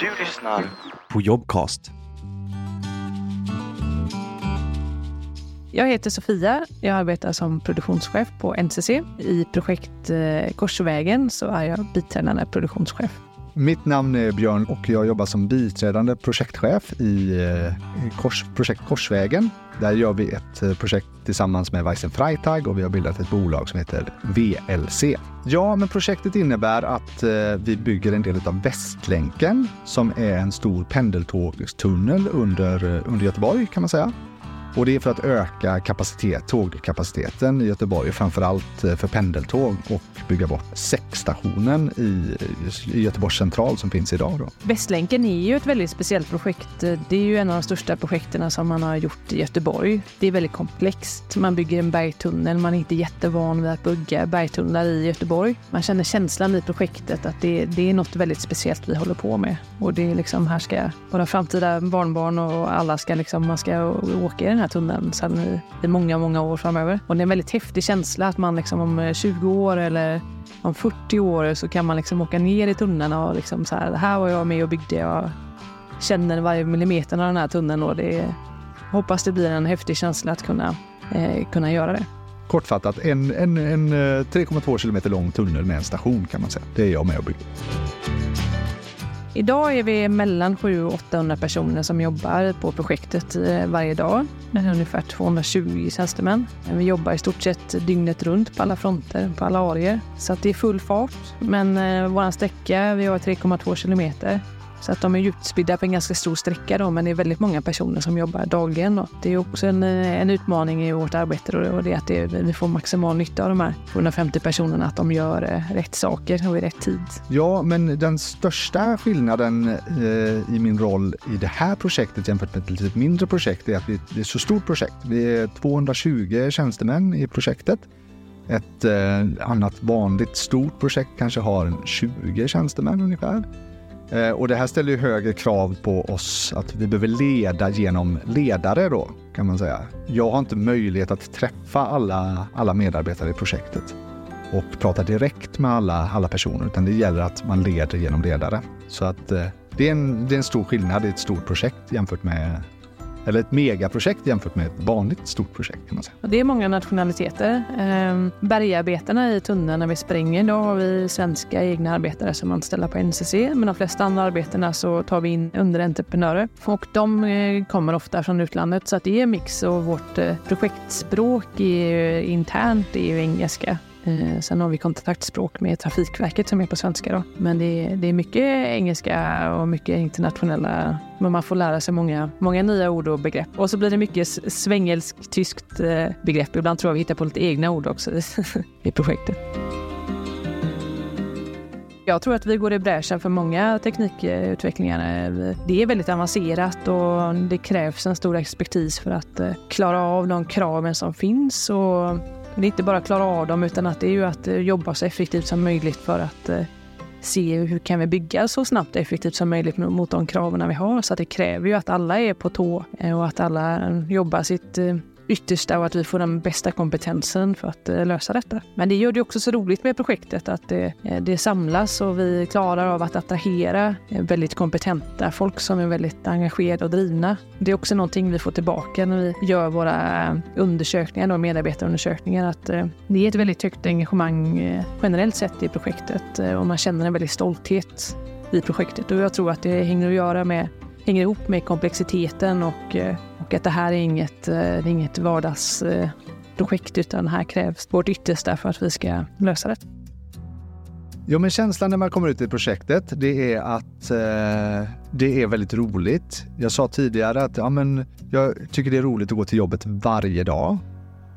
Du lyssnar på Jobcast. Jag heter Sofia. Jag arbetar som produktionschef på NCC. I projekt eh, Korsvägen så är jag biträdande produktionschef. Mitt namn är Björn och jag jobbar som biträdande projektchef i eh, kors, projekt Korsvägen. Där gör vi ett eh, projekt tillsammans med Weissen Freitag och vi har bildat ett bolag som heter VLC. Ja, men projektet innebär att eh, vi bygger en del av Västlänken som är en stor pendeltågstunnel under, under Göteborg kan man säga. Och det är för att öka kapacitet, tågkapaciteten i Göteborg, framför allt eh, för pendeltåg och bygga bort säckstationen i, i Göteborgs central som finns idag. Då. Västlänken är ju ett väldigt speciellt projekt. Eh, det är ju en av de största projekten som man har gjort i Göteborg. Det är väldigt komplext. Man bygger en bergtunnel. Man är inte jättevan vid att bygga bergtunnlar i Göteborg. Man känner känslan i projektet att det, det är något väldigt speciellt vi håller på med. Och det är liksom, här ska våra framtida barnbarn och alla ska liksom, man ska åka i den här tunneln sen i, i många, många år framöver. Och det är en väldigt häftig känsla att man liksom om eh, 20 år eller om 40 år så kan man liksom åka ner i tunneln och liksom så här, här var jag med och byggde. Jag känner varje millimeter av den här tunneln och det hoppas det blir en häftig känsla att kunna, eh, kunna göra det. Kortfattat, en, en, en eh, 3,2 kilometer lång tunnel med en station kan man säga. Det är jag med och bygger. Idag är vi mellan 700 och 800 personer som jobbar på projektet eh, varje dag. Ungefär 220 tjänstemän. Vi jobbar i stort sett dygnet runt på alla fronter, på alla arier. Så det är full fart. Men eh, vår sträcka, vi har 3,2 kilometer. Så att de är utspridda på en ganska stor sträcka då, men det är väldigt många personer som jobbar dagligen. Då. Det är också en, eh, en utmaning i vårt arbete och det är att det, vi får maximal nytta av de här 150 personerna, att de gör eh, rätt saker och i rätt tid. Ja, men den största skillnaden eh, i min roll i det här projektet jämfört med ett lite mindre projekt är att vi, det är ett så stort projekt. Vi är 220 tjänstemän i projektet. Ett eh, annat vanligt stort projekt kanske har 20 tjänstemän ungefär. Eh, och det här ställer ju högre krav på oss att vi behöver leda genom ledare då, kan man säga. Jag har inte möjlighet att träffa alla, alla medarbetare i projektet och prata direkt med alla, alla personer, utan det gäller att man leder genom ledare. Så att eh, det är, en, det är en stor skillnad i ett stort projekt jämfört med eller ett megaprojekt jämfört med ett vanligt stort projekt. kan man säga. Det är många nationaliteter. Ehm, bergarbetarna i tunneln när vi spränger, då har vi svenska egna arbetare som anställda på NCC. Men de flesta andra arbetena så tar vi in underentreprenörer och de eh, kommer ofta från utlandet så att det är en mix och vårt eh, projektspråk är eh, internt är ju engelska. Eh, sen har vi kontaktspråk med Trafikverket som är på svenska. Då. Men det är, det är mycket engelska och mycket internationella. Men man får lära sig många, många nya ord och begrepp. Och så blir det mycket svengelskt, tyskt eh, begrepp. Ibland tror jag vi hittar på lite egna ord också i projektet. Jag tror att vi går i bräschen för många teknikutvecklingar. Det är väldigt avancerat och det krävs en stor expertis för att eh, klara av de kraven som finns. Och det är inte bara att klara av dem utan att det är ju att eh, jobba så effektivt som möjligt för att eh, se hur kan vi bygga så snabbt och effektivt som möjligt mot de kraven vi har. Så det kräver ju att alla är på tå eh, och att alla jobbar sitt yttersta och att vi får den bästa kompetensen för att eh, lösa detta. Men det gör det också så roligt med projektet att det, eh, det samlas och vi klarar av att attrahera eh, väldigt kompetenta folk som är väldigt engagerade och drivna. Det är också någonting vi får tillbaka när vi gör våra undersökningar, och medarbetarundersökningar, att det är ett väldigt högt engagemang generellt sett i projektet och man känner en väldigt stolthet i projektet och jag tror att det hänger att göra med hänger ihop med komplexiteten och eh, och att det här är inget, eh, det är inget vardagsprojekt utan här krävs vårt yttersta för att vi ska lösa det. Ja, men känslan när man kommer ut i projektet, det är att eh, det är väldigt roligt. Jag sa tidigare att ja, men jag tycker det är roligt att gå till jobbet varje dag.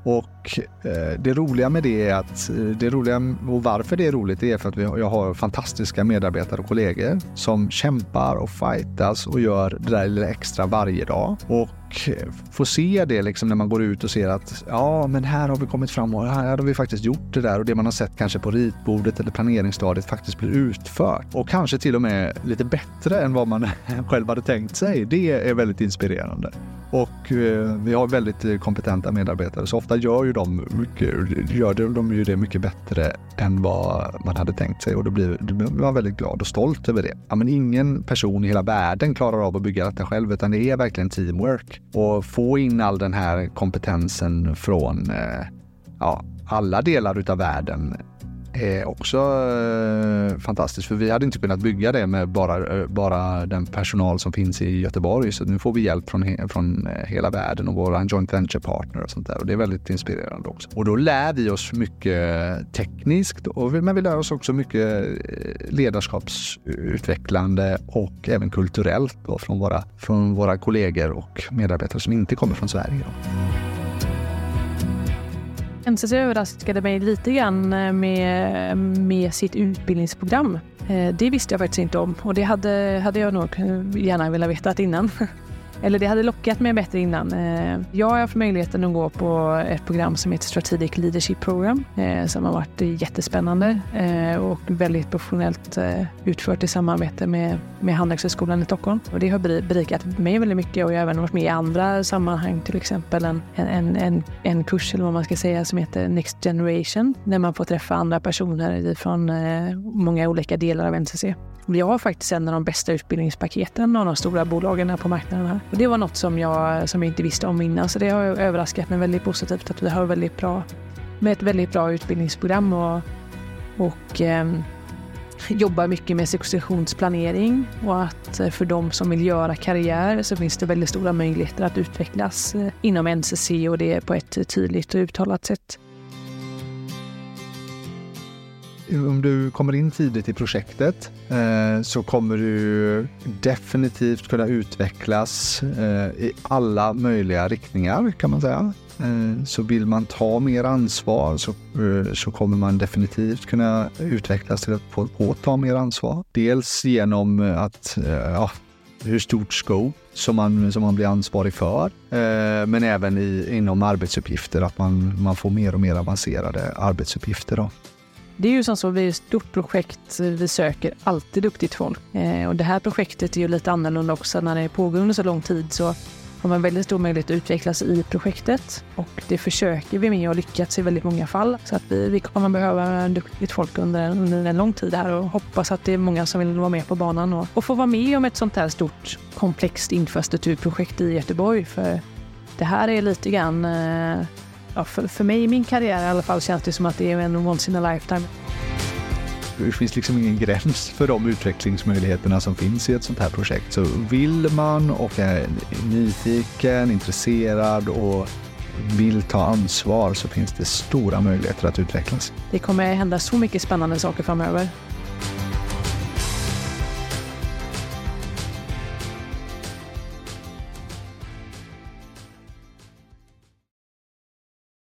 Och eh, det roliga med det är att eh, det roliga och varför det är roligt är för att vi, jag har fantastiska medarbetare och kollegor som kämpar och fightas och gör det där lilla extra varje dag. Och eh, få se det liksom när man går ut och ser att ja, men här har vi kommit fram och här har vi faktiskt gjort det där och det man har sett kanske på ritbordet eller planeringsstadiet faktiskt blir utfört och kanske till och med lite bättre än vad man själv hade tänkt sig. Det är väldigt inspirerande. Och eh, vi har väldigt kompetenta medarbetare så ofta gör ju de, mycket, gör de ju det mycket bättre än vad man hade tänkt sig och då blir, då blir man väldigt glad och stolt över det. Ja, men ingen person i hela världen klarar av att bygga detta själv utan det är verkligen teamwork. Och få in all den här kompetensen från eh, ja, alla delar utav världen är också eh, fantastiskt för vi hade inte kunnat bygga det med bara, eh, bara den personal som finns i Göteborg. Så nu får vi hjälp från, från eh, hela världen och våra joint venture partner och sånt där. Och det är väldigt inspirerande också. Och då lär vi oss mycket tekniskt, och, men vi lär oss också mycket eh, ledarskapsutvecklande och även kulturellt då, från, våra, från våra kollegor och medarbetare som inte kommer från Sverige. Då. NCC överraskade mig lite grann eh, med, med sitt utbildningsprogram. Eh, det visste jag faktiskt inte om och det hade, hade jag nog eh, gärna velat veta innan. Eller det hade lockat mig bättre innan. Eh, jag har haft möjligheten att gå på ett program som heter Strategic Leadership Program eh, som har varit jättespännande eh, och väldigt professionellt utfört i samarbete med, med Handelshögskolan i Stockholm. Och det har berikat mig väldigt mycket och jag har även varit med i andra sammanhang, till exempel en, en, en, en kurs eller vad man ska säga som heter Next Generation där man får träffa andra personer från många olika delar av NCC. Vi har faktiskt en av de bästa utbildningspaketen av de stora bolagen här på marknaden. Här. Och det var något som jag, som jag inte visste om innan, så det har överraskat mig väldigt positivt att vi har väldigt bra, med ett väldigt bra utbildningsprogram och, och eh, jobbar mycket med successionsplanering och att eh, för de som vill göra karriär så finns det väldigt stora möjligheter att utvecklas eh, inom NCC och det på ett tydligt och uttalat sätt om du kommer in tidigt i projektet eh, så kommer du definitivt kunna utvecklas eh, i alla möjliga riktningar kan man säga. Eh, så vill man ta mer ansvar så, eh, så kommer man definitivt kunna utvecklas till att få, få ta mer ansvar. Dels genom att eh, ja, hur stort scope som man, som man blir ansvarig för. Eh, men även i, inom arbetsuppgifter, att man, man får mer och mer avancerade arbetsuppgifter. Då. Det är ju som så, vi är ett stort projekt, vi söker alltid duktigt folk. Eh, och det här projektet är ju lite annorlunda också. När det pågår under så lång tid så har man väldigt stor möjlighet att utvecklas i projektet och det försöker vi med och lyckats i väldigt många fall. Så att vi, vi kommer behöva duktigt folk under, under en lång tid här och hoppas att det är många som vill vara med på banan och, och få vara med om ett sånt här stort komplext infrastrukturprojekt i Göteborg. För det här är lite grann eh, ja, för, för mig i min karriär i alla fall känns det som att det är en once in a lifetime. Det finns liksom ingen gräns för de utvecklingsmöjligheterna som finns i ett sånt här projekt. Så vill man och är nyfiken, intresserad och vill ta ansvar så finns det stora möjligheter att utvecklas. Det kommer hända så mycket spännande saker framöver.